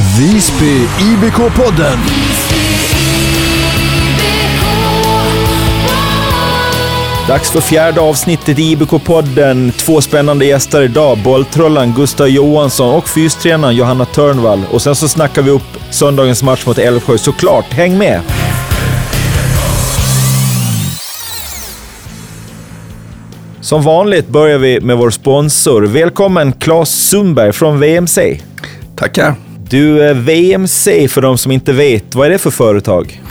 Visby IBK-podden. Dags för fjärde avsnittet i IBK-podden. Två spännande gäster idag. Bolltrollan Gustav Johansson och fystränaren Johanna Törnvall. Och sen så snackar vi upp söndagens match mot Älvsjö. Såklart, häng med! Som vanligt börjar vi med vår sponsor. Välkommen Claes Sundberg från VMC. Tackar. Du, eh, VMC för de som inte vet, vad är det för företag?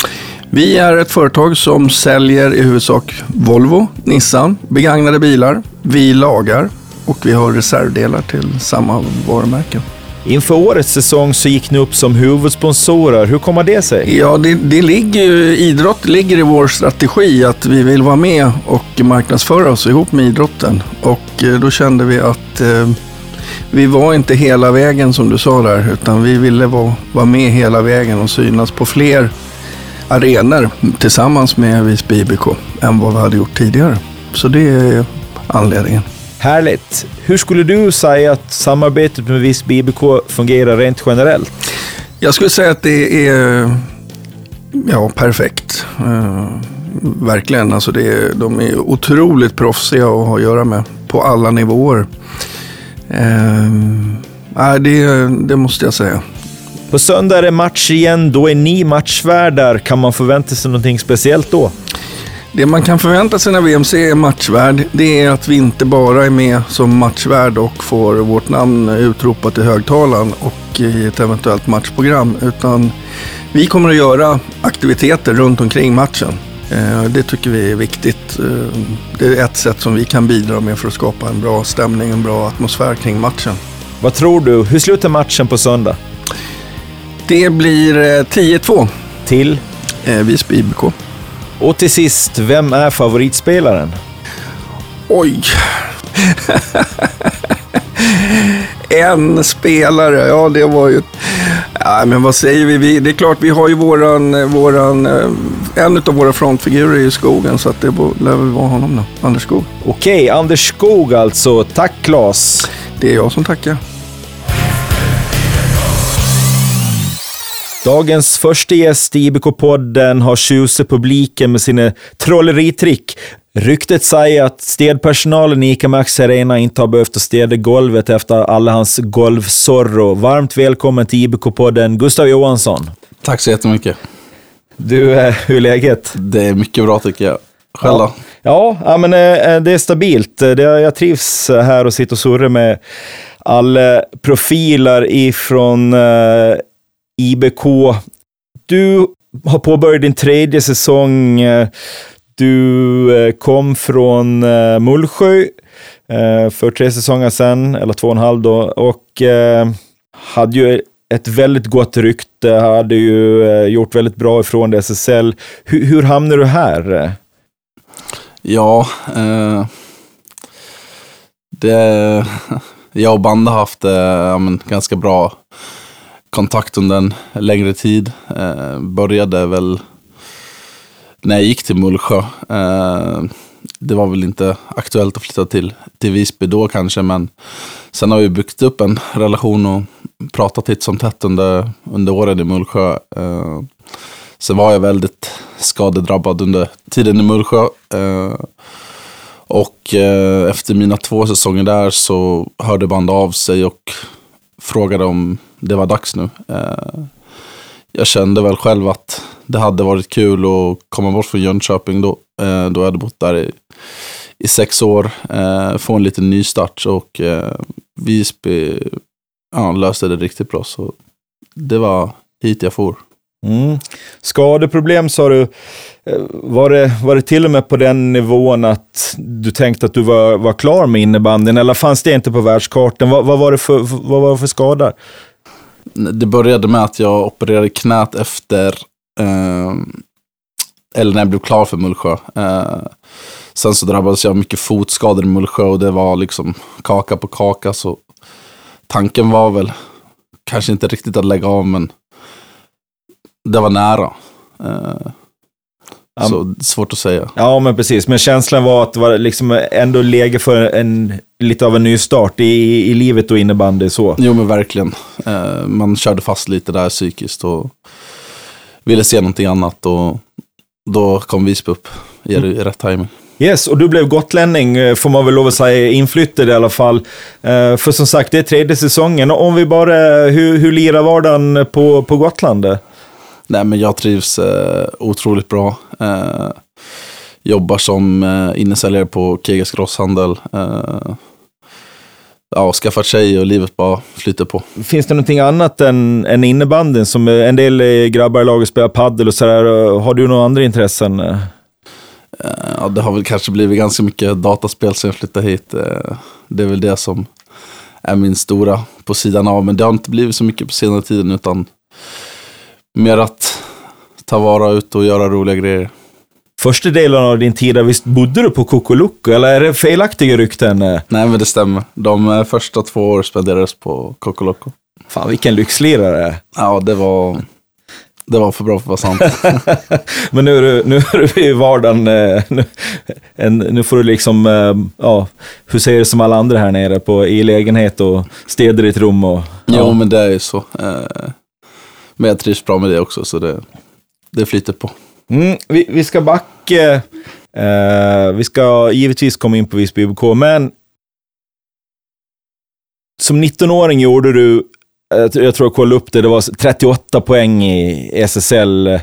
Vi är ett företag som säljer i huvudsak Volvo, Nissan, begagnade bilar. Vi lagar och vi har reservdelar till samma varumärken. Inför årets säsong så gick ni upp som huvudsponsorer. Hur kommer det sig? Ja, det, det ligger ju, idrott ligger i vår strategi att vi vill vara med och marknadsföra oss ihop med idrotten. Och eh, då kände vi att eh, vi var inte hela vägen som du sa där, utan vi ville vara, vara med hela vägen och synas på fler arenor tillsammans med Visby IBK än vad vi hade gjort tidigare. Så det är anledningen. Härligt. Hur skulle du säga att samarbetet med Visby IBK fungerar rent generellt? Jag skulle säga att det är ja, perfekt. Uh, verkligen. Alltså det de är otroligt proffsiga att ha att göra med på alla nivåer. Uh, det, det måste jag säga. På söndag är det match igen. Då är ni matchvärdar. Kan man förvänta sig någonting speciellt då? Det man kan förvänta sig när VMC är matchvärd, det är att vi inte bara är med som matchvärd och får vårt namn utropat i högtalaren och i ett eventuellt matchprogram, utan vi kommer att göra aktiviteter runt omkring matchen. Eh, det tycker vi är viktigt. Eh, det är ett sätt som vi kan bidra med för att skapa en bra stämning, en bra atmosfär kring matchen. Vad tror du? Hur slutar matchen på söndag? Det blir 10-2. Till? Visby IBK. Och till sist, vem är favoritspelaren? Oj. en spelare, ja det var ju... Ja, men vad säger vi? Det är klart, vi har ju våran, våran en av våra frontfigurer i skogen, så att det lär väl vara honom då. Anders Skog. Okej, Anders Skog alltså. Tack Claes. Det är jag som tackar. Dagens första gäst i IBK-podden har tjusat publiken med sina trolleritrick. Ryktet säger att städpersonalen i ICA Maxi Arena inte har behövt städa golvet efter alla hans golvsorro. Varmt välkommen till IBK-podden, Gustav Johansson. Tack så jättemycket. Du, hur är läget? Det är mycket bra tycker jag. Själv ja. ja, ja, men det är stabilt. Jag trivs här och sitter och surrar med alla profiler ifrån IBK. Du har påbörjat din tredje säsong. Eh, du eh, kom från eh, Mullsjö för tre säsonger sedan, eller två och en halv då, och hade ju ett väldigt gott rykte, hade ju gjort väldigt bra ifrån SSL. Hur, hur hamnade du här? Ja, eh, det, jag och bandet har haft eh, ganska bra kontakt under en längre tid. Eh, började väl när jag gick till Mullsjö. Eh, det var väl inte aktuellt att flytta till, till Visby då kanske, men sen har vi byggt upp en relation och pratat titt som tätt under, under åren i Mullsjö. Eh, sen var jag väldigt skadedrabbad under tiden i Mullsjö. Eh, och eh, efter mina två säsonger där så hörde band av sig och frågade om det var dags nu. Eh, jag kände väl själv att det hade varit kul att komma bort från Jönköping då. Eh, då jag hade bott där i, i sex år. Eh, få en liten nystart och eh, Visby ja, löste det riktigt bra. Så det var hit jag for. Mm. Skadeproblem sa du. Eh, var det, var det till och med på den nivån att du tänkte att du var, var klar med innebandyn, eller fanns det inte på världskartan? Vad, vad, var, det för, vad var det för skada? Det började med att jag opererade knät efter, eh, eller när jag blev klar för Mullsjö. Eh, sen så drabbades jag av mycket fotskador i Mullsjö och det var liksom kaka på kaka. Så tanken var väl kanske inte riktigt att lägga av, men det var nära. Eh, så svårt att säga. Ja, men precis. Men känslan var att det var liksom ändå läge för en, lite av en ny start i, i livet och innebandy så. Jo men verkligen. Eh, man körde fast lite där psykiskt och ville se någonting annat. Och då kom Visby upp i, i rätt timing. Yes, och du blev gotlänning, eh, får man väl lov att säga, inflyttad i alla fall. Eh, för som sagt, det är tredje säsongen. Om vi bara, hur, hur lirar vardagen på, på Gotland? Nej men jag trivs eh, otroligt bra. Eh, jobbar som eh, innesäljare på Kegas grosshandel. Eh, ja, skaffat tjej och livet bara flyter på. Finns det någonting annat än, än innebandyn? Som eh, en del eh, grabbar i laget spelar paddel och sådär. Har du några andra intressen? Eh, Ja, det har väl kanske blivit ganska mycket dataspel sen jag flyttade hit. Eh, Det är väl det som är min stora på sidan av. Men det har inte blivit så mycket på senare tiden utan mer att ta vara ut och göra roliga grejer. Första delen av din tid, visst bodde du på Kokoloku? Eller är det felaktiga rykten? Nej men det stämmer. De eh, första två år spenderades på Kokoloko. Fan, vilken lyxlirare. Ja, det var, det var för bra för att vara sant. Men nu är du, nu är du i vardagen. eh, Nu, nu får du liksom, eh, ja, du som alla andra här nere på, i lägenhet och städer ditt rum och... Jo, men det är ju så. Men jag trivs bra med det också, så det, det flyter på. Mm, vi, vi ska backa. Eh, eh, vi ska givetvis komma in på Visby IBK, men som 19-åring gjorde du, eh, jag tror jag kollade upp det, det var 38 poäng i SSL.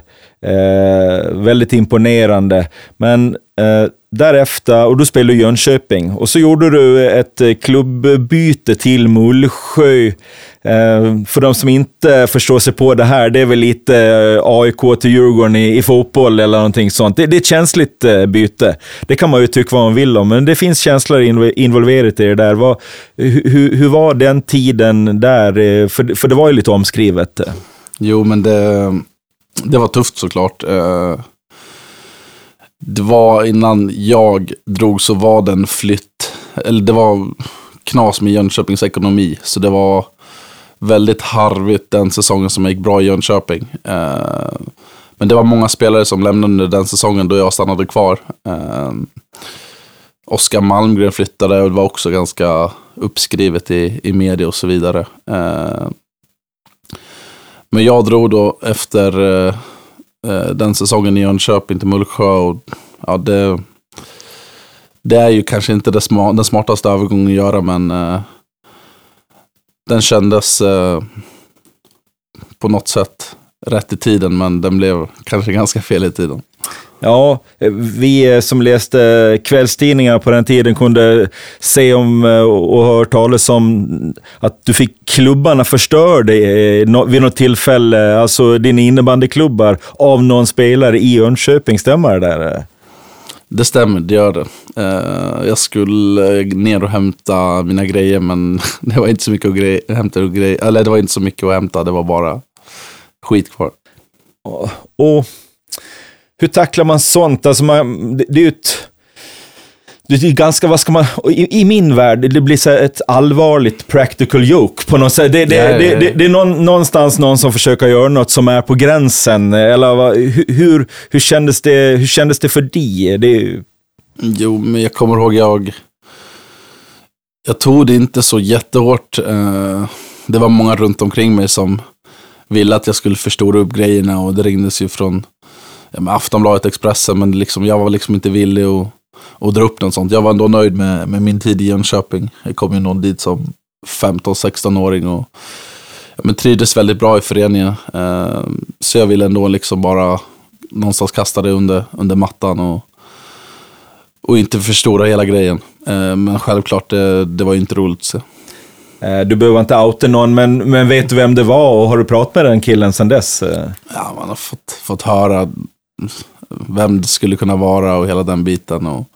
Eh, väldigt imponerande. Men eh, därefter, och då spelade du i Jönköping, och så gjorde du ett eh, klubbbyte till Mullsjö. Eh, för de som inte förstår sig på det här, det är väl lite eh, AIK till Djurgården i, i fotboll eller någonting sånt. Det, det är ett känsligt eh, byte. Det kan man ju tycka vad man vill om, men det finns känslor involverat i det där. Vad, hur, hur var den tiden där? För, för det var ju lite omskrivet. Jo, men det, det var tufft såklart. Det var innan jag drog så var den flytt, eller det var knas med Jönköpings ekonomi. Så det var väldigt harvigt den säsongen som gick bra i Jönköping. Eh, Men det var många spelare som lämnade under den säsongen då jag stannade kvar. Eh, Oskar Malmgren flyttade och det var också ganska uppskrivet i, i media och så vidare. Eh, Men jag drog då efter eh, eh den säsongen i Jönköping till Mullsjö. Och, ja, det, det är ju kanske inte det sma, den smartaste övergången att göra, men eh, den kändes eh, på något sätt rätt i tiden, men den blev kanske ganska fel i tiden. Ja, eh, vi eh, som läste kvällstidningar på den tiden kunde se om eh, och höra talas om att du fick klubbarna förstörda vid något tillfälle, alltså dina innebandyklubbar, av någon spelare i Jönköping. Stämmer det där? Det stämmer, det gör det. Eh, jag skulle ner och hämta mina grejer, men det var inte så mycket att grej, hämta och grej, eller det var inte så mycket att hämta, det var bara skit kvar. Och hur tacklar man sånt? Alltså man, det, det är ju ett... Det är ganska, vad ska man... I, I min värld, det blir så ett allvarligt practical joke på något sätt. Det, det, ja, ja. det, det, är någon, någonstans någon som försöker göra något som är på gränsen. Eller vad, hur, hur, kändes det, hur kändes det för dig? Det, Jo, men jag kommer ihåg jag... Jag tog det inte så jättehårt. Eh, Det var många runt omkring mig som ville att jag skulle förstora upp grejerna och det ringdes ju från ja, Aftonbladet, Expressen, men liksom, jag var liksom inte villig att, att dra upp något sånt. Jag var ändå nöjd med, med min tid i Jönköping. Jag kom ju någon dit som 15-16-åring och ja, men trivdes väldigt bra i föreningen. Eh, Så jag ville ändå liksom bara någonstans kasta det under, under mattan och och inte förstora hela grejen. Eh, Men självklart, det, det var ju inte roligt att se. eh, du behöver inte outa någon, men, men vet du vem det var och har du pratat med den killen sedan dess? Eh, Ja, man har fått, fått höra vem det skulle kunna vara och hela den biten. Och...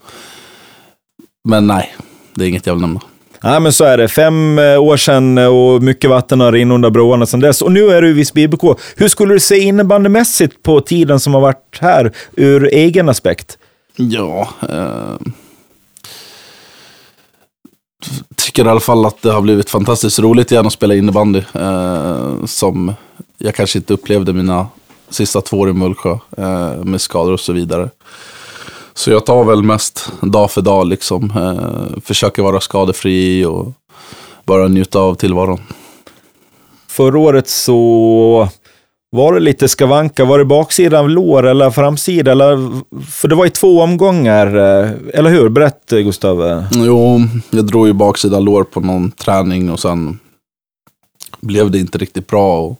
Men nej, det är inget jag vill nämna. Nej, men så är det. Fem eh, år sedan eh, och mycket vatten har rinnit under broarna sedan dess. Och nu är du i Visby IBK. Hur skulle du se innebandymässigt på tiden som har varit här, ur egen aspekt? Ja, eh... tycker i alla fall att det har blivit fantastiskt roligt igen att spela innebandy. Eh, som jag kanske inte upplevde mina sista två år i Mullsjö eh, med skador och så vidare. Så jag tar väl mest dag för dag liksom. Eh, försöker vara skadefri och bara njuta av tillvaron. Förra året så var det lite skavanka. Var det baksida av lår eller framsida? Eller, för det var i två omgångar, eh, eller hur? Berätta Gustav. Jo, jag drog ju baksida lår på någon träning och sen blev det inte riktigt bra. Och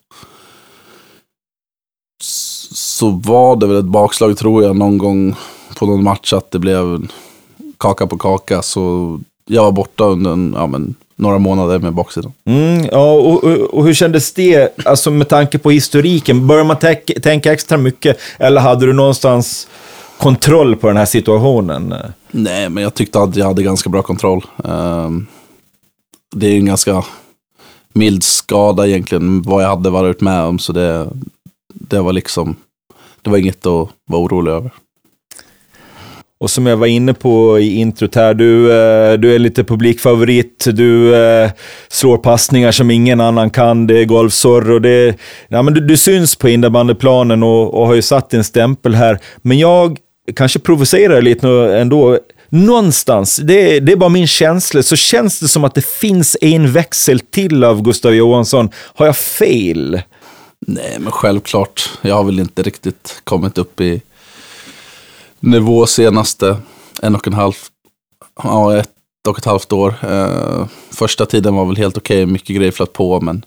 så var det väl ett bakslag tror jag någon gång på någon match att det blev kaka på kaka. Så jag var borta under en, ja, men, några månader med baksidan. Mm, ja, och, och, och, hur kändes det, alltså med tanke på historiken? Började man tänka extra mycket, eller hade du någonstans kontroll på den här situationen? Nej, men jag tyckte att jag hade ganska bra kontroll. Um, det är en ganska mild skada egentligen, vad jag hade varit med om, så det, det var liksom, det var inget att vara orolig över. Och som jag var inne på i introt här, du, eh, du är lite publikfavorit. Du eh, slår passningar som ingen annan kan. Det är golfsorr och det... Ja, men du, du syns på innebandyplanen och, och har ju satt en stämpel här. Men jag kanske provocerar lite ändå. Någonstans, det, det är bara min känsla, så känns det som att det finns en växel till av Gustav Johansson. Har jag fel? Nej, men självklart. Jag har väl inte riktigt kommit upp i nivå senaste en och en halv, ja, ett och ett halvt år. Eh, första tiden var väl helt okej, okay, mycket grejer flöt på, men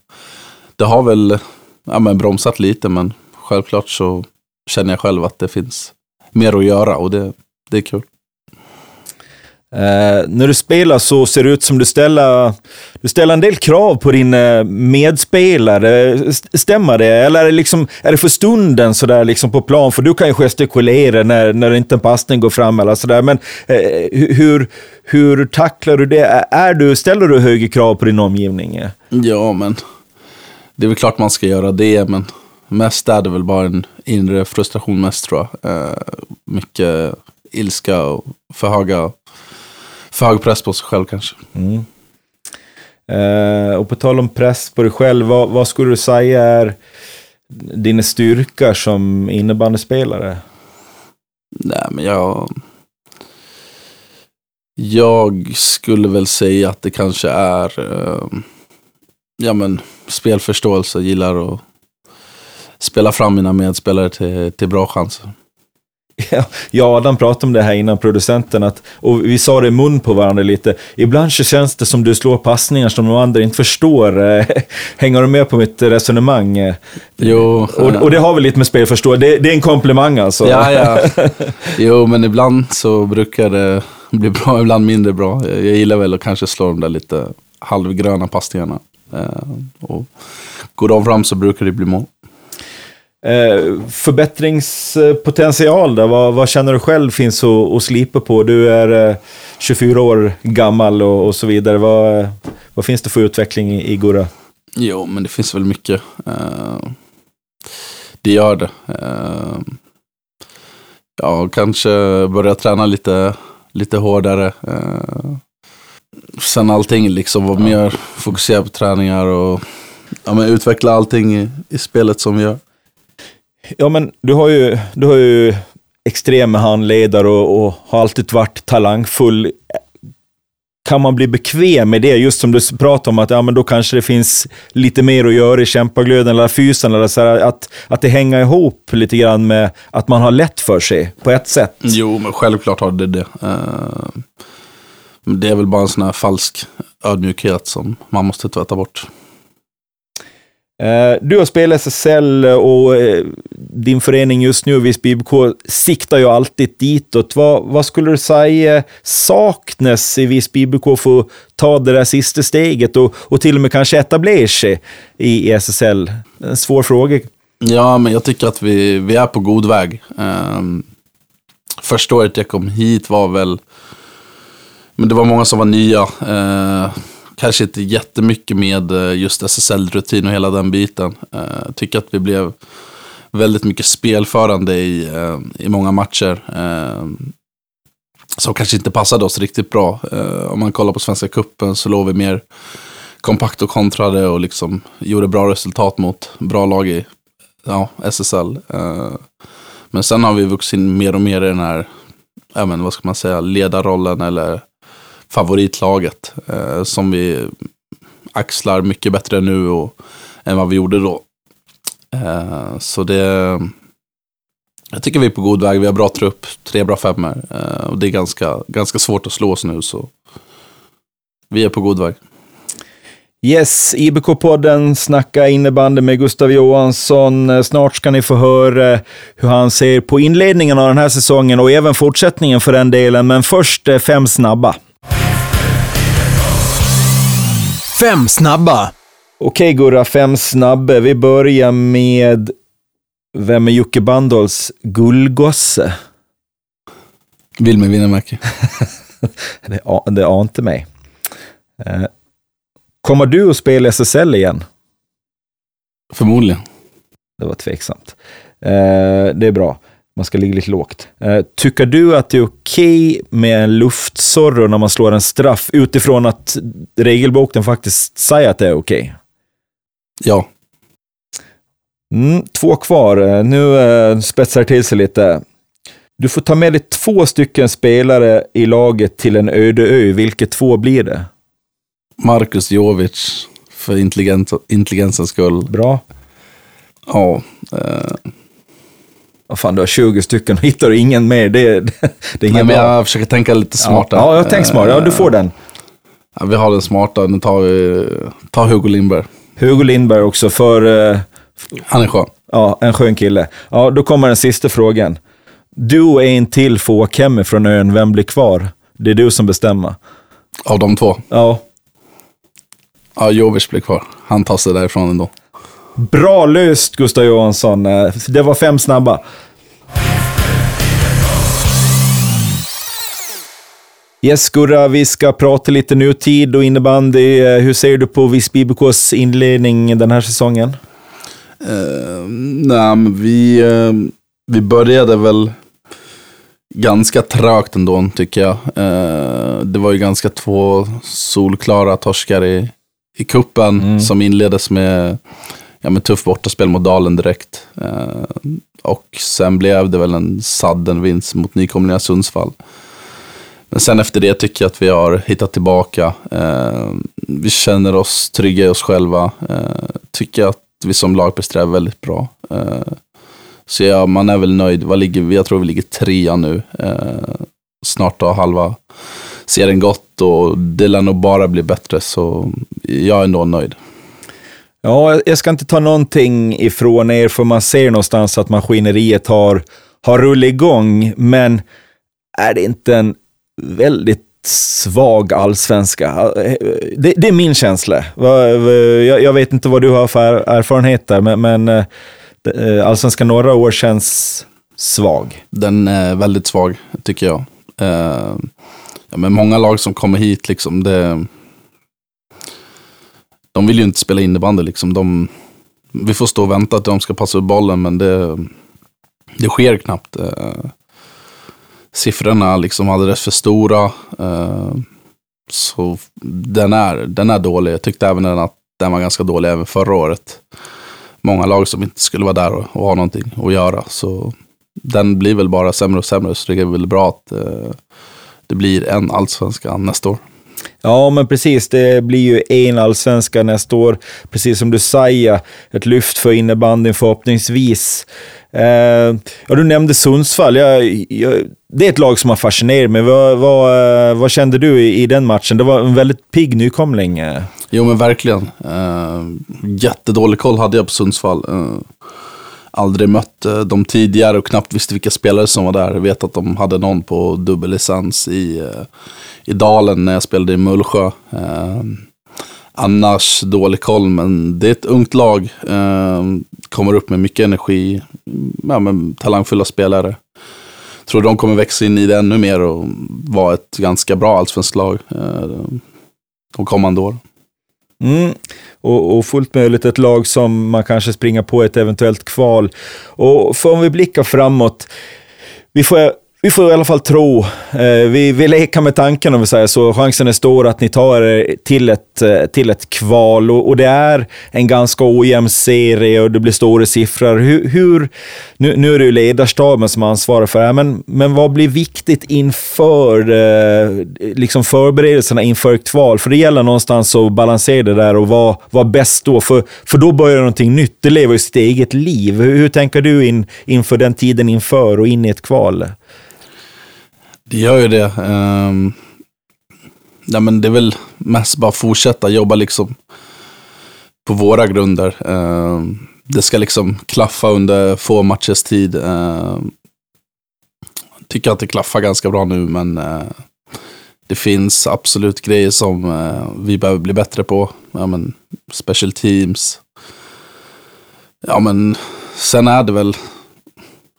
det har väl ja, men bromsat lite, men självklart så känner jag själv att det finns mer att göra och det, det är kul. Uh, när du spelar så ser det ut som du ställer, du ställer en del krav på din eh, medspelare. Stämmer det? Eller är det, liksom, är det för stunden sådär liksom på plan? För du kan ju gestikulera när, när inte en passning går fram eller sådär. Men uh, hur, hur tacklar du det? Är du, ställer du högre krav på din omgivning? Ja, men det är väl klart man ska göra det, men mest är det väl bara en inre frustration mest tror jag. mycket ilska och för höga för hög press på sig själv kanske. Mm. Eh, och på tal om press på dig själv, vad, vad skulle du säga är dina styrkor som innebandyspelare? Nej, men jag... Jag skulle väl säga att det kanske är eh, ja, men, spelförståelse. Jag gillar att spela fram mina medspelare till, till bra chanser. Ja, Adam pratade om det här innan, producenten, att, och vi sa det i mun på varandra lite. Ibland så känns det som du slår passningar som de andra inte förstår. Eh, hänger du med på mitt resonemang? Jo. Och, och det har väl lite med spelförståelse, det, det är en komplimang alltså. Ja, ja. Jo, men ibland så brukar det bli bra, ibland mindre bra. Jag, jag gillar väl att kanske slå de där lite halvgröna passningarna. Eh, och går de fram så brukar det bli mål. Eh, förbättringspotential då? Vad, vad, känner du själv finns att, att slipa på? Du är eh, 24 år gammal och, och, så vidare. Vad, vad finns det för utveckling i, i Gurra? Jo, men det finns väl mycket. Eh, det gör det. Eh, ja, kanske börja träna lite, lite hårdare. Eh, sen allting liksom, vara mer fokuserad på träningar och ja, men utveckla allting i, i spelet som vi gör. Ja, men du har ju, du har ju extrema handledare och, och har alltid varit talangfull. Kan man bli bekväm med det? Just som du pratar om att ja, men då kanske det finns lite mer att göra i kämpaglöden eller fysen. Eller så här, att, att det hänger ihop lite grann med att man har lätt för sig på ett sätt. Jo, men självklart har det det. Uh, det är väl bara en sån här falsk ödmjukhet som man måste tvätta bort. Eh, du har spelat SSL och eh, din förening just nu, Visby IBK, siktar ju alltid ditåt. Vad, vad skulle du säga saknas i Visby IBK för att ta det där sista steget och, och till och med kanske etablera sig i SSL? En svår fråga. Ja, men jag tycker att vi, vi är på god väg. Um, första året jag kom hit var väl, men det var många som var nya. Uh, kanske inte jättemycket med eh, just SSL-rutin och hela den biten. Jag tycker att vi blev väldigt mycket spelförande i, eh, i många matcher. Som kanske inte passade oss riktigt bra. Om man kollar på Svenska Kuppen så låg vi mer kompakt och kontrade och liksom gjorde bra resultat mot bra lag i ja, SSL. Men sen har vi vuxit in mer och mer i den här, ja, men, vad ska man säga, ledarrollen eller favoritlaget. Eh, som vi axlar mycket bättre nu och, än vad vi gjorde då. Eh, så det, jag tycker vi är på god väg. Vi har bra trupp, tre bra femmor. Eh, och det är ganska, ganska svårt att slå oss nu. Så vi är på god väg. Yes, IBK-podden Snacka innebandy med Gustav Johansson. Eh, snart ska ni få höra hur han ser på inledningen av den här säsongen och även fortsättningen för den delen. Men först eh, fem snabba. Fem snabba. Okej Gurra, fem snabba. Vi börjar med vem är Jocke Bandolls gullgosse? Wilmer Winnemäki. det, det ante mig. Eh, kommer du att spela SSL igen? Förmodligen. Det var tveksamt. Eh, det är bra. Man ska ligga lite lågt. Eh, tycker du att det är okej okay med en luftsorro när man slår en straff utifrån att regelboken faktiskt säger att det är okej? Okay? Ja. Mm, två kvar. Eh, nu eh, spetsar det till sig lite. Du får ta med dig två stycken spelare i laget till en öde ö. Vilka två blir det? Marcus Jovic, för intelligens, intelligensens skull. Bra. Ja. Eh. Vad fan, du har 20 stycken och hittar du ingen mer. Det, det, det är Nej, men jag försöker tänka lite smartare. Ja, ja jag tänker smart. Ja, du får den. Ja, vi har den smarta. Nu tar vi tar Hugo Lindberg. Hugo Lindberg också, för... Uh, Han är skön. Ja, en skön kille. Ja, då kommer den sista frågan. Du och en till får åka hem från ön. Vem blir kvar? Det är du som bestämmer. Av de två? Ja. Ja, Jovic blir kvar. Han tar sig därifrån ändå. Bra löst, Gustav Johansson. Det var fem snabba. Yes, Gurra, vi ska prata lite nutid och innebandy. Hur ser du på Visby IBKs inledning den här säsongen? Uh, nej, men vi, uh, vi började väl ganska trögt ändå, tycker jag. Uh, det var ju ganska två solklara torskar i, i kuppen mm. som inleddes med, ja, men tuff bortaspel mot Dalen direkt. Eh, och sen blev det väl en sadden vinst mot nykomlingar Sundsvall. Men sen efter det tycker jag att vi har hittat tillbaka. Eh, vi känner oss trygga i oss själva. Eh, tycker att vi som lag presterar väldigt bra. Eh, så ja, man är väl nöjd. Vad ligger vi? Jag tror vi ligger trea nu. Eh, snart har halva serien gått och det lär nog bara bli bättre. Så jag är ändå nöjd. Ja, jag ska inte ta någonting ifrån er, för man ser någonstans att maskineriet har, har rullat igång. Men är det inte en väldigt svag allsvenska. Det, det, är min känsla. Jag, vet inte vad du har för erfarenheter, men, men eh, eh, allsvenskan några år känns svag. Den är väldigt svag, tycker jag. Eh, ja, men många lag som kommer hit, liksom, det, de vill ju inte spela innebandy. Liksom. De, vi får stå och vänta att de ska passa upp bollen, men det, det sker knappt eh, siffrorna liksom alldeles för stora. Eh, så den är, den är dålig. Jag tyckte även att den var ganska dålig även förra året. Många lag som inte skulle vara där och, och ha någonting att göra. Så den blir väl bara sämre och sämre. Så det är väl bra att eh, det blir en allsvenska nästa år. Ja, men precis. Det blir ju en allsvenska nästa år. Precis som du säger, ett lyft för innebandyn förhoppningsvis. Eh, ja, du nämnde Sundsvall. Jag, jag, det är ett lag som har fascinerat mig. Vad, vad, eh, vad kände du i, i, den matchen? Det var en väldigt pigg nykomling. Jo, men verkligen. Eh, jättedålig koll hade jag på Sundsvall. Eh, aldrig mött eh, dem tidigare och knappt visste vilka spelare som var där. Jag vet att de hade någon på dubbellicens i, eh, i Dalen när jag spelade i Mullsjö. Eh, annars dålig koll, men det är ett ungt lag. Eh, kommer upp med mycket energi, ja, med talangfulla spelare. Tror de kommer växa in i det ännu mer och vara ett ganska bra allsvenskt lag eh, de kommande åren. Mm. Och, och, fullt möjligt ett lag som man kanske springer på ett eventuellt kval. Och för om vi blickar framåt, vi får vi får i alla fall tro, eh, vi, vi leker med tanken om vi säger så, chansen är stor att ni tar er till ett, eh, till ett kval och, och det är en ganska ojämn serie och det blir stora siffror. Hur, hur nu, nu är det ju ledarstaben som ansvarar för det här, men, men vad blir viktigt inför eh, liksom förberedelserna inför ett kval? För det gäller någonstans att balansera det där och vara, vara bäst då, för, för då börjar någonting nytt. Det lever ju sitt eget liv. Hur, hur tänker du in, inför den tiden inför och in i ett kval? Det gör ju det. Ehm, um, ja, men det är väl mest bara fortsätta jobba liksom på våra grunder. Um, det ska liksom klaffa under få matchers tid. Um, tycker att det klaffar ganska bra nu, men uh, det finns absolut grejer som uh, vi behöver bli bättre på. Ja, men special teams. Ja, men sen är det väl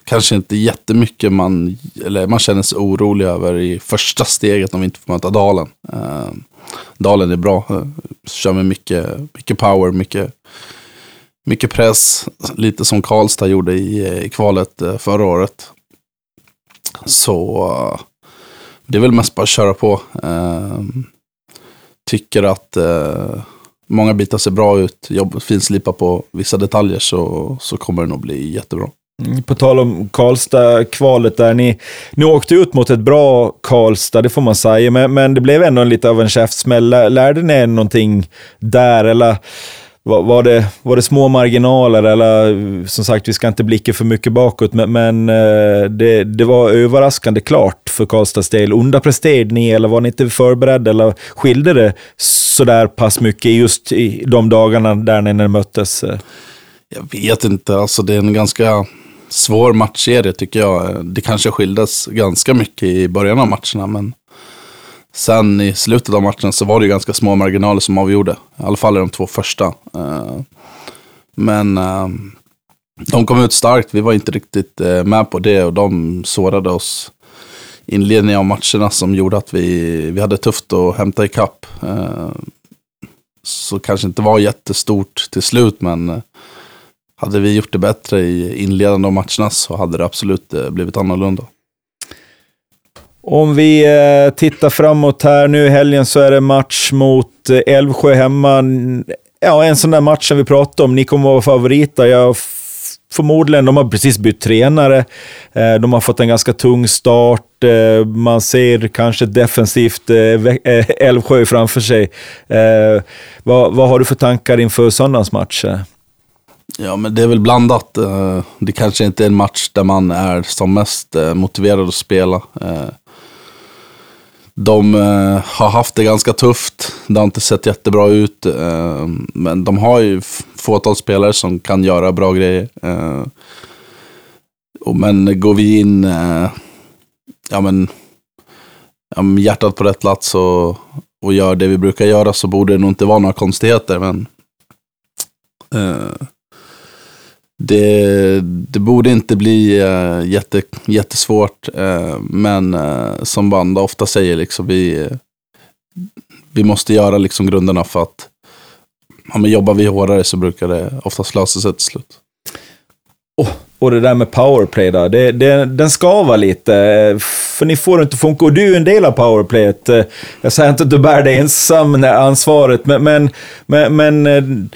kanske inte jättemycket man, eller man känner sig orolig över i första steget om vi inte får möta Dalen. Uh, Dalen är bra, uh, kör med mycket, mycket power, mycket, mycket press. Lite som Karlstad gjorde i, eh, i kvalet uh, förra året. Så uh, det är väl mest bara att köra på. Ehm, tycker att många bitar ser bra ut, jobb, finslipa på vissa detaljer så, så kommer det nog bli jättebra. På tal om Karlstad-kvalet där, ni, ni åkte ut mot ett bra Karlstad, det får man säga, men, men det blev ändå lite av en käftsmäll. Lärde ni er någonting där, eller var, var, det, var det små marginaler? Eller som sagt, vi ska inte blicka för mycket bakåt, men, men eh, det, det var överraskande klart för Karlstads del. Underpresterade ni, eller var ni inte förberedda, eller skilde det sådär pass mycket just i de dagarna där när ni möttes? Jag vet inte, alltså det är en ganska svår matchserie tycker jag. Det kanske skildes ganska mycket i början av matcherna, men sen i slutet av matchen så var det ganska små marginaler som avgjorde. I alla fall i de två första. Eh, men eh, de kom ut starkt, vi var inte riktigt eh, med på det och de sårade oss inledningen av matcherna som gjorde att vi, vi hade tufft att hämta ikapp. Så kanske inte var jättestort till slut, men hade vi gjort det bättre i inledande av matcherna så hade det absolut eh, blivit annorlunda. Om vi eh, tittar framåt här nu i helgen så är det match mot eh, Älvsjö hemma. Ja, en sån där match som vi pratade om. Ni kommer att vara favoriter. Jag förmodligen, de har precis bytt tränare. De har fått en ganska tung start. Man ser kanske defensivt Älvsjö framför sig. Vad, vad har du för tankar inför söndagens match? Ja, men det är väl blandat. Eh, det kanske inte är en match där man är som mest eh, motiverad att spela. Eh, de har haft det ganska tufft. Det har inte sett jättebra ut. Men de har ju fåtal spelare som kan göra bra grejer. Men går vi in ja, men, ja, med hjärtat på rätt plats och, och gör det vi brukar göra så borde det nog inte vara några konstigheter. Men det, det borde inte bli uh, jätte, jättesvårt, uh, men uh, som band ofta säger, liksom, vi, vi måste göra liksom grunderna för att ja, men jobbar vi hårdare så brukar det oftast lösa sig till slut. Oh, och det där med powerplay då, det, det, den skavar lite, för ni får det inte funka. Och du är en del av powerplayet. Jag säger inte att du bär det ensam ansvaret, men, men, men, men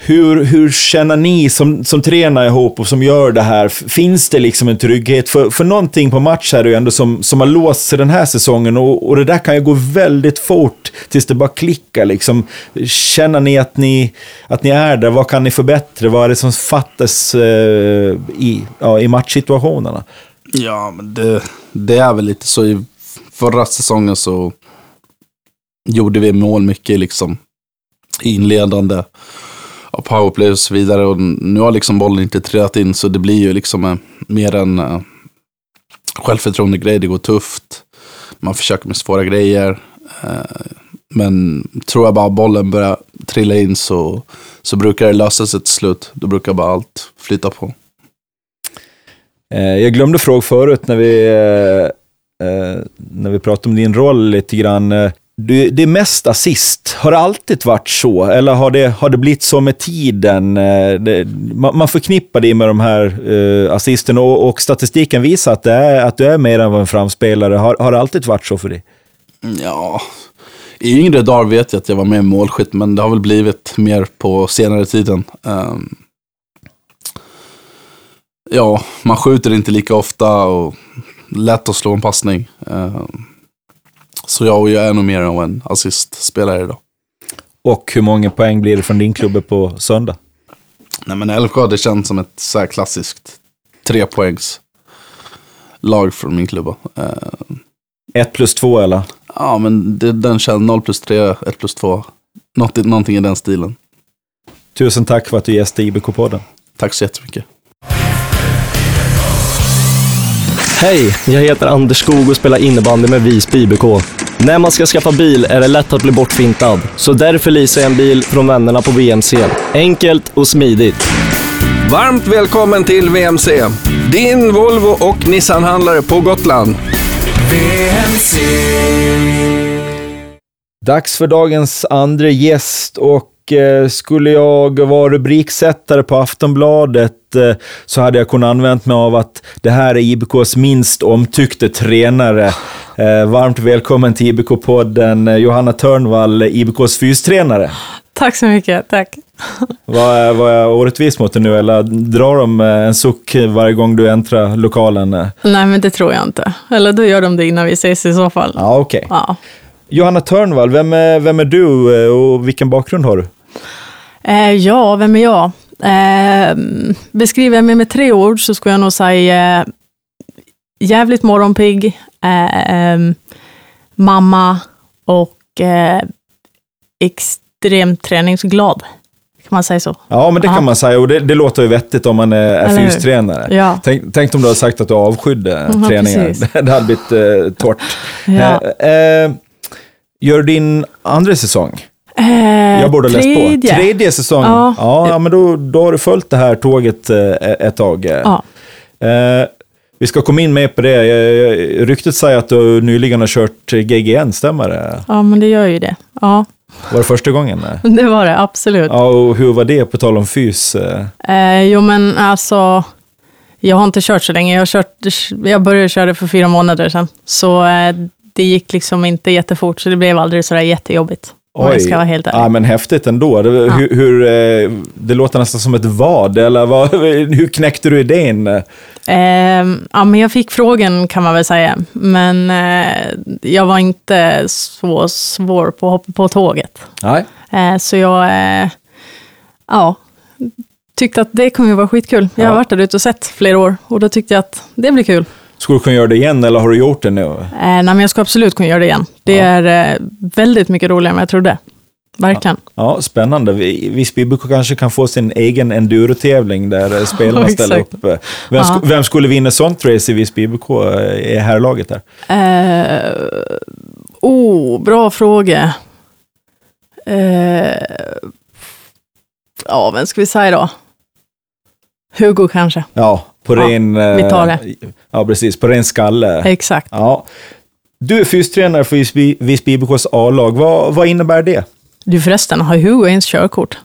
hur, hur känner ni som, som tränar ihop och som gör det här? Finns det liksom en trygghet? För, för någonting på match är det ju ändå som, som har låst sig den här säsongen och, och det där kan ju gå väldigt fort tills det bara klickar. Liksom. Känner ni att, ni att ni är där? Vad kan ni förbättra? Vad är det som fattas eh, i, ja, i matchsituationerna? Ja, men det, det är väl lite så. I förra säsongen så gjorde vi mål mycket liksom inledande och powerplay och så vidare. Och nu har liksom bollen inte trillat in så det blir ju liksom eh, mer en eh, självförtroende grej. Det går tufft. Man försöker med svåra grejer. Eh, men tror jag bara bollen börjar trilla in så, så brukar det lösa sig till slut. Då brukar bara allt flyta på. Eh, jag glömde fråga förut när vi, när vi pratade om din roll lite grann det, det är mest assist. Har det alltid varit så? Eller har det, har det blivit så med tiden? Eh, det, man, man förknippar det med de här eh, assisterna och, och, statistiken visar att, det är, att du är mer än en framspelare. Har, har det alltid varit så för dig? Mm, ja, i yngre dagar vet jag att jag var med i målskytt, men det har väl blivit mer på senare tiden. Um, ja, man skjuter inte lika ofta och lätt att slå en passning. Um, så jag, jag är nog mer av en assistspelare idag. Och hur många poäng blir det från din klubb på söndag? Nej men Älvsjö, det känns som ett så här klassiskt trepoängs lag från min klubba. Uh, ett plus två eller? Ja, men det, den känns 0 plus 3, 1 plus 2. Något, någonting i den stilen. Tusen tack för att du gästade IBK-podden. Tack så jättemycket. Hej, jag heter Anders Skog och spelar innebandy med Visby IBK. När man ska skaffa bil är det lätt att bli bortfintad, så därför leasar jag en bil från vännerna på VMC. Enkelt och smidigt. Varmt välkommen till VMC, din Volvo och Nissan-handlare på Gotland. VMC. Dags för dagens andra gäst och eh, skulle jag vara rubriksättare på Aftonbladet eh, så hade jag kunnat använt mig av att det här är IBKs minst omtyckte tränare. Eh, varmt välkommen till IBK-podden Johanna Törnvall, IBKs fystränare. Tack så mycket, tack. Var, var jag orättvis mot dig nu eller drar de en suck varje gång du äntrar lokalen? Nej, men det tror jag inte. Eller då gör de det innan vi ses i så fall. Ja, okej. Okay. Ja. Johanna Törnvall, vem är, vem är du eh, och vilken bakgrund har du? Eh, ja, vem är jag? Eh, beskriver jag mig med tre ord så skulle jag nog säga eh, jävligt morgonpigg, eh, ehm, mamma och eh, extremt träningsglad. Kan man säga så? Ja, men det Aha. kan man säga och det, det, låter ju vettigt om man är, är fystränare. Ja. Tänk, tänk om du hade sagt att du avskydde mm, träningen. Det hade blivit eh, torrt. Ja. Eh, Gör din andra säsong? Eh, jag borde ha läst på. Tredje säsong? Ja, ja men då, då har du följt det här tåget eh, ett tag. Ja. Vi ska komma in mer på det. Ryktet säger att du nyligen har kört GGN, stämmer det? Ja, men det gör ju det. Ja. Var det första gången? Det var det, absolut. Ja, och hur var det, på tal om fys? Eh, jo, men alltså, jag har inte kört så länge. Jag, kört, jag började köra för fyra månader sedan. Så eh, det gick liksom inte jättefort, så det blev aldrig sådär jättejobbigt. Oj, jag ska vara helt ärlig. Ja, men häftigt ändå. Det, ja. hur, hur, eh, det låter nästan som ett vad, eller vad, hur knäckte du idén? Eh, ja, men jag fick frågan kan man väl säga, men eh, jag var inte så svår på att hoppa på tåget. Nej. Eh, så jag, eh, ja, tyckte att det kommer vara skitkul. Jag har varit där ute och sett flera år och då tyckte jag att det blir kul. Skulle du kunna göra det igen eller har du gjort det nu? Eh, nej, men jag ska absolut kunna göra det igen. Det ja. är eh, väldigt mycket roligare än jag trodde. Verkligen. Ja, ja spännande. Visby kanske kan få sin egen enduro-tävling där eh, spelarna ställer upp. Eh, vem, sk vem, skulle vinna sånt race i Visby IBK i herrlaget där? Uh, oh, bra fråga. Uh, ja, vem ska vi säga då? Hugo kanske. Ja, på ja, ren... Vi tar det. Ja, precis. På ren skalle. Exakt. Ja. Du är fystränare för Visby IBKs A-lag. Vad, vad innebär det? Du förresten, har Hugo ens körkort?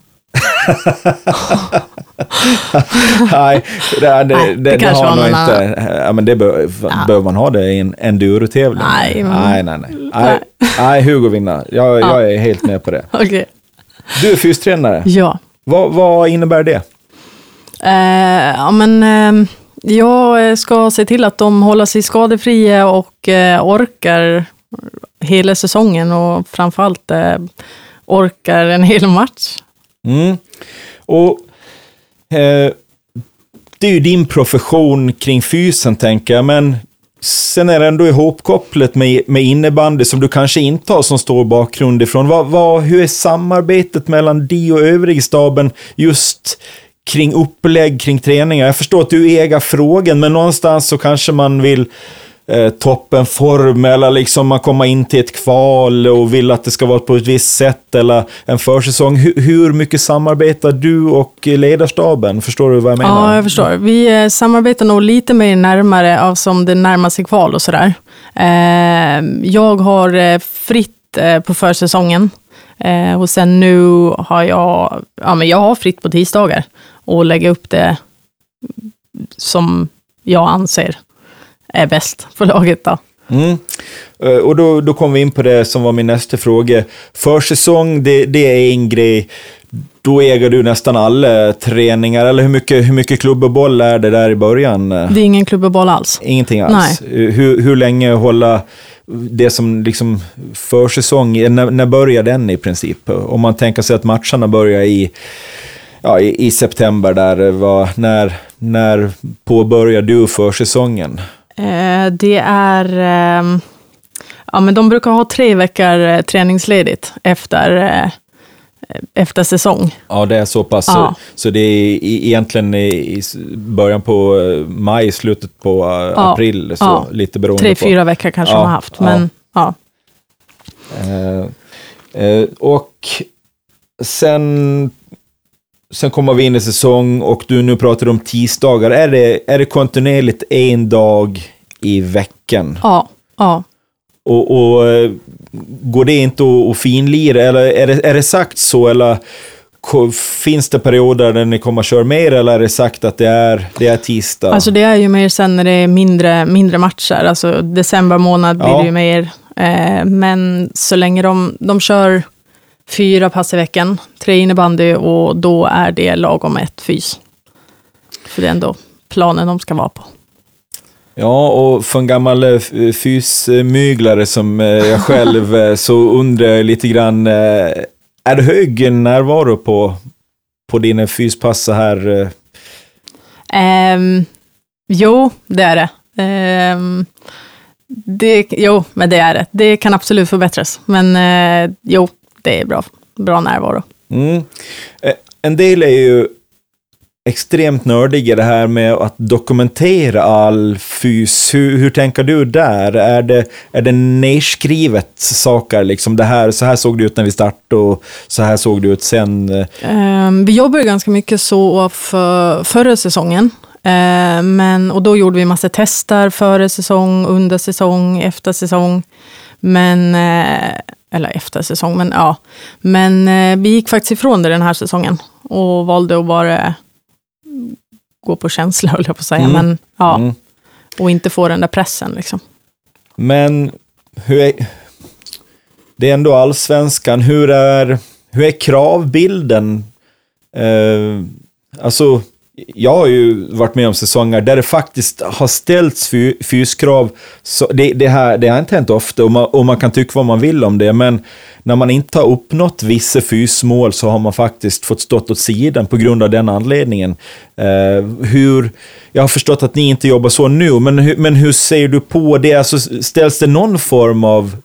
nej, det, det, nej, det, det har nog inte. Ja, men det bör, ja. behöver man ha det i en enduro-tävling? Nej, nej, nej, nej. nej. nej Hugo vinner. Jag, ja. jag är helt med på det. okay. Du är fystränare. Ja. Vad, vad innebär det? Eh, ja, men, eh, jag ska se till att de håller sig skadefria och eh, orkar hela säsongen och framförallt eh, orkar en hel match. Mm. Och eh, Det är ju din profession kring fysen, tänker jag, men sen är det ändå ihopkopplat med, med innebandy som du kanske inte har som stor bakgrund ifrån. Vad, vad, hur är samarbetet mellan dig och övrig staben just kring upplägg, kring träningar. Jag förstår att du äger frågan, men någonstans så kanske man vill eh, toppen form eller liksom man kommer in till ett kval och vill att det ska vara på ett visst sätt eller en försäsong. Hur, hur mycket samarbetar du och ledarstaben? Förstår du vad jag menar? Ja, jag förstår. Vi eh, samarbetar nog lite mer närmare av som det närmar sig kval och sådär. Eh, jag har fritt fritt eh, på försäsongen. Eh, och sen nu har jag, ja men jag har fritt på tisdagar och lägga upp det som jag anser är bäst för laget. Då. Mm. Eh, Och då, då kom vi in på det som var min nästa fråga. Försäsong, det, det är en grej. Då äger du nästan alla träningar, eller hur mycket, hur mycket klubb och boll är det där i början? Det är ingen klubbeboll alls. Ingenting alls? Hur, hur länge hålla det som liksom försäsong, när, när börjar den i princip? Om man tänker sig att matcherna börjar i, ja, i, i september, där, vad, när, när påbörjar du försäsongen? Eh, det är, ehm, ja men de brukar ha tre veckor eh, träningsledigt efter, eh, efter säsong. Ja, det är så pass. Ja. Så, det är egentligen i, början på eh, maj, slutet på eh, Ja. april, så Ja. lite beroende Tre, på. fyra veckor kanske Ja, de har haft, men ja. Eh, eh, och sen, sen kommer vi in i säsong och du nu pratar om tisdagar. Är det, är det kontinuerligt en dag i veckan? Ja, ja. Och, och eh, går det inte att, att finlira, eller är det, är det sagt så, eller finns det perioder där ni kommer att köra mer, eller är det sagt att det är, det är tisdag? Alltså det är ju mer sen när det är mindre, mindre matcher. Alltså december månad blir Ja. det ju mer. Eh, men så länge de, de kör fyra pass i veckan, tre innebandy och då är det lagom ett fys. För det är ändå planen de ska vara på. Ja, och för en gammal eh, fysmyglare som eh, jag själv, eh, så undrar jag lite grann, är det hög närvaro på, på dina fyspass så här? Ehm, jo, det är det. Ehm, det. Jo, men det är det. Det kan absolut förbättras. Men eh, jo, det är bra, bra närvaro. Mm. Eh, En del är ju extremt nördiga det här med att dokumentera all fys. Hur, hur tänker du där? Är det, är det nedskrivet saker, liksom det här, så här såg det ut när vi startade och så här såg det ut sen? Ehm, vi jobbade ganska mycket så för, förra säsongen. Ehm, men, och då gjorde vi massa tester före säsong, under säsong, efter säsong. Men, eh, eller efter säsong, men ja. Men eh, vi gick faktiskt ifrån det den här säsongen och valde att bara gå på känsla, höll jag på att säga. Mm. Men, ja, Mm. Och inte få den där pressen. Liksom. Men hur är, det är ändå allsvenskan. Hur är, hur är kravbilden? Eh, alltså, jag har ju varit med om säsonger där det faktiskt har ställts fy, fyskrav. Så det, det, här, det har inte hänt ofta och man, och man kan tycka vad man vill om det, men när man inte har uppnått vissa fysmål så har man faktiskt fått stått åt sidan på grund av den anledningen. Eh, hur, jag har förstått att ni inte jobbar så nu, men, hur- men hur ser du på det? Alltså, ställs det någon form av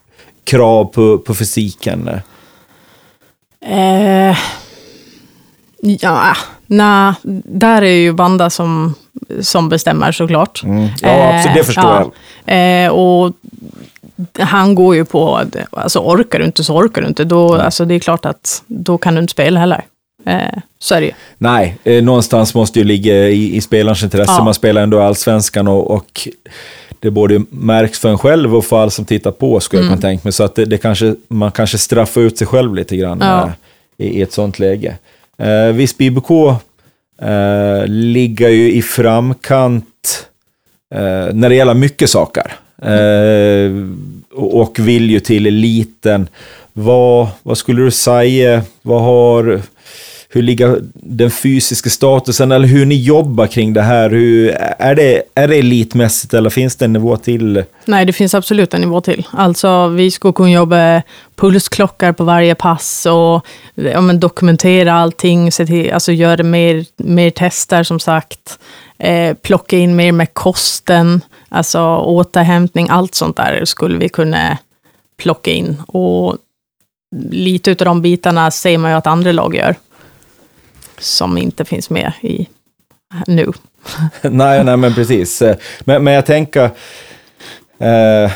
krav på, på fysiken? Eh, ja, nej, där är ju Banda som, som bestämmer såklart. Ja, absolut, det förstår jag. jag. Eh, och han går ju på, alltså orkar du inte så orkar du inte. Då, alltså, det är klart att då kan du inte spela heller. Eh, så är det ju. Nej, eh, någonstans måste ju ligga i, i spelarens intresse. Ja. Man spelar ändå allsvenskan och, och det både märks för en själv och för alla som tittar på, skulle Mm. jag kunna tänka mig. Så att det, det kanske, man kanske straffar ut sig själv lite grann Ja. eh, i, i ett sånt läge. Eh, Visby IBK eh, ligger ju i framkant eh, när det gäller mycket saker. Eh, och, vill ju till eliten. Vad, vad skulle du säga, vad har, hur ligger den fysiska statusen, eller hur ni jobbar kring det här? Hur, är, det, är det elitmässigt eller finns det en nivå till? Nej, det finns absolut en nivå till. Alltså, vi skulle kunna jobba pulsklockar på varje pass och ja, men dokumentera allting, se till, alltså göra mer, mer tester som sagt, eh, plocka in mer med kosten, alltså återhämtning, allt sånt där skulle vi kunna plocka in. Och lite av de bitarna ser man ju att andra lag gör, som inte finns med i nu. nej, nej, men precis. Eh, men, men jag tänker... Eh,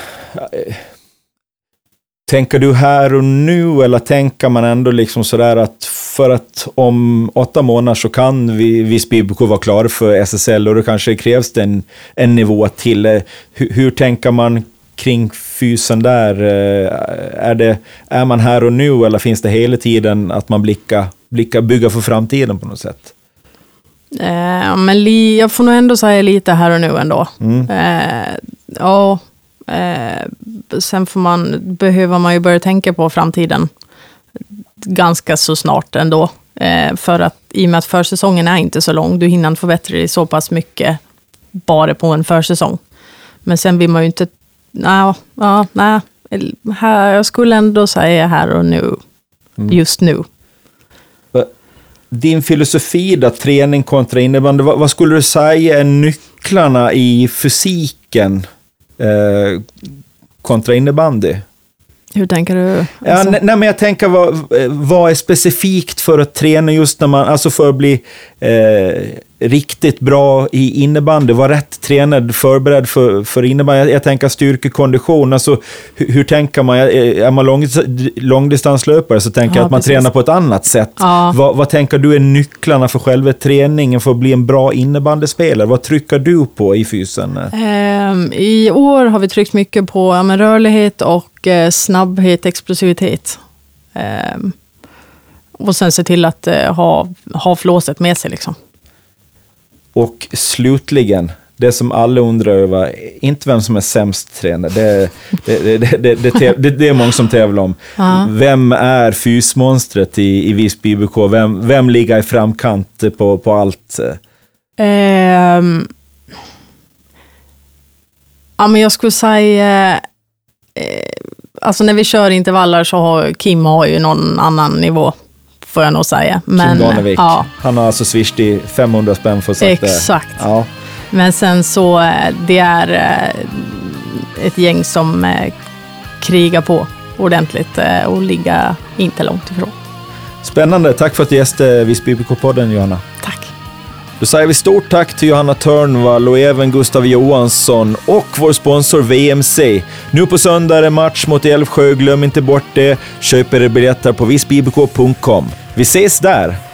tänker du här och nu, eller tänker man ändå liksom sådär att för att om åtta månader så kan vi, Visby IBK vara klara för SSL och då kanske krävs det en, en nivå till. Eh, hur, hur tänker man kring fysen där? Eh, är, det, är man här och nu eller finns det hela tiden att man blickar, blickar bygga för framtiden på något sätt? Eh, men li, jag får nog ändå säga lite här och nu ändå. Mm. Eh, ja, eh, sen får man, behöver man ju börja tänka på framtiden ganska så snart ändå. Eh, för att i och med att försäsongen är inte så lång, du hinner inte förbättra dig så pass mycket bara på en försäsong. Men sen vill man ju inte... Nej, ja, nej. Här, jag skulle ändå säga här och nu. Mm. Just nu. Din filosofi då, träning kontra innebandy, vad, vad skulle du säga är nycklarna i fysiken eh, kontra innebandy? Hur tänker du? Ja, Alltså, nej, nej, men jag tänker vad, vad är specifikt för att träna just när man, alltså för att bli eh, riktigt bra i innebandy, vara rätt tränad, förberedd för, för innebandy. Jag, jag tänker styrkekondition, alltså hur, hur tänker man? Är man lång, långdistanslöpare så tänker Ja, jag att man precis. tränar på ett annat sätt. Ja. Vad, vad tänker du är nycklarna för själva träningen för att bli en bra innebandyspelare? Vad trycker du på i fysen? Ehm, I år har vi tryckt mycket på ja, rörlighet och eh, snabbhet, explosivitet. Ehm, och sen se till att eh, ha, ha flåset med sig. Liksom. Och slutligen, det som alla undrar över, inte vem som är sämst tränare, det, det, det, det, är många som tävlar om. Vem är fysmonstret i, i Visby IBK? Vem, vem ligger i framkant på, på allt? Ehm. ja, men jag skulle säga eh, alltså när vi kör intervaller så har Kim har ju någon annan nivå får jag nog säga. Men, Kim Danevik. ja, Han har alltså swishat i 500 spänn för att sagt det. exakt. Ja. Men sen så, eh, det är eh, ett gäng som eh, krigar på ordentligt och ligga inte långt ifrån. Spännande. Tack för att du gästade Visby IBK-podden, Johanna. Tack. Då säger vi stort tack till Johanna Törnvall och även Gustav Johansson och vår sponsor VMC. Nu på söndag är det match mot Älvsjö. Glöm inte bort det. Köp era biljetter på visbyibk.com. Vi ses där!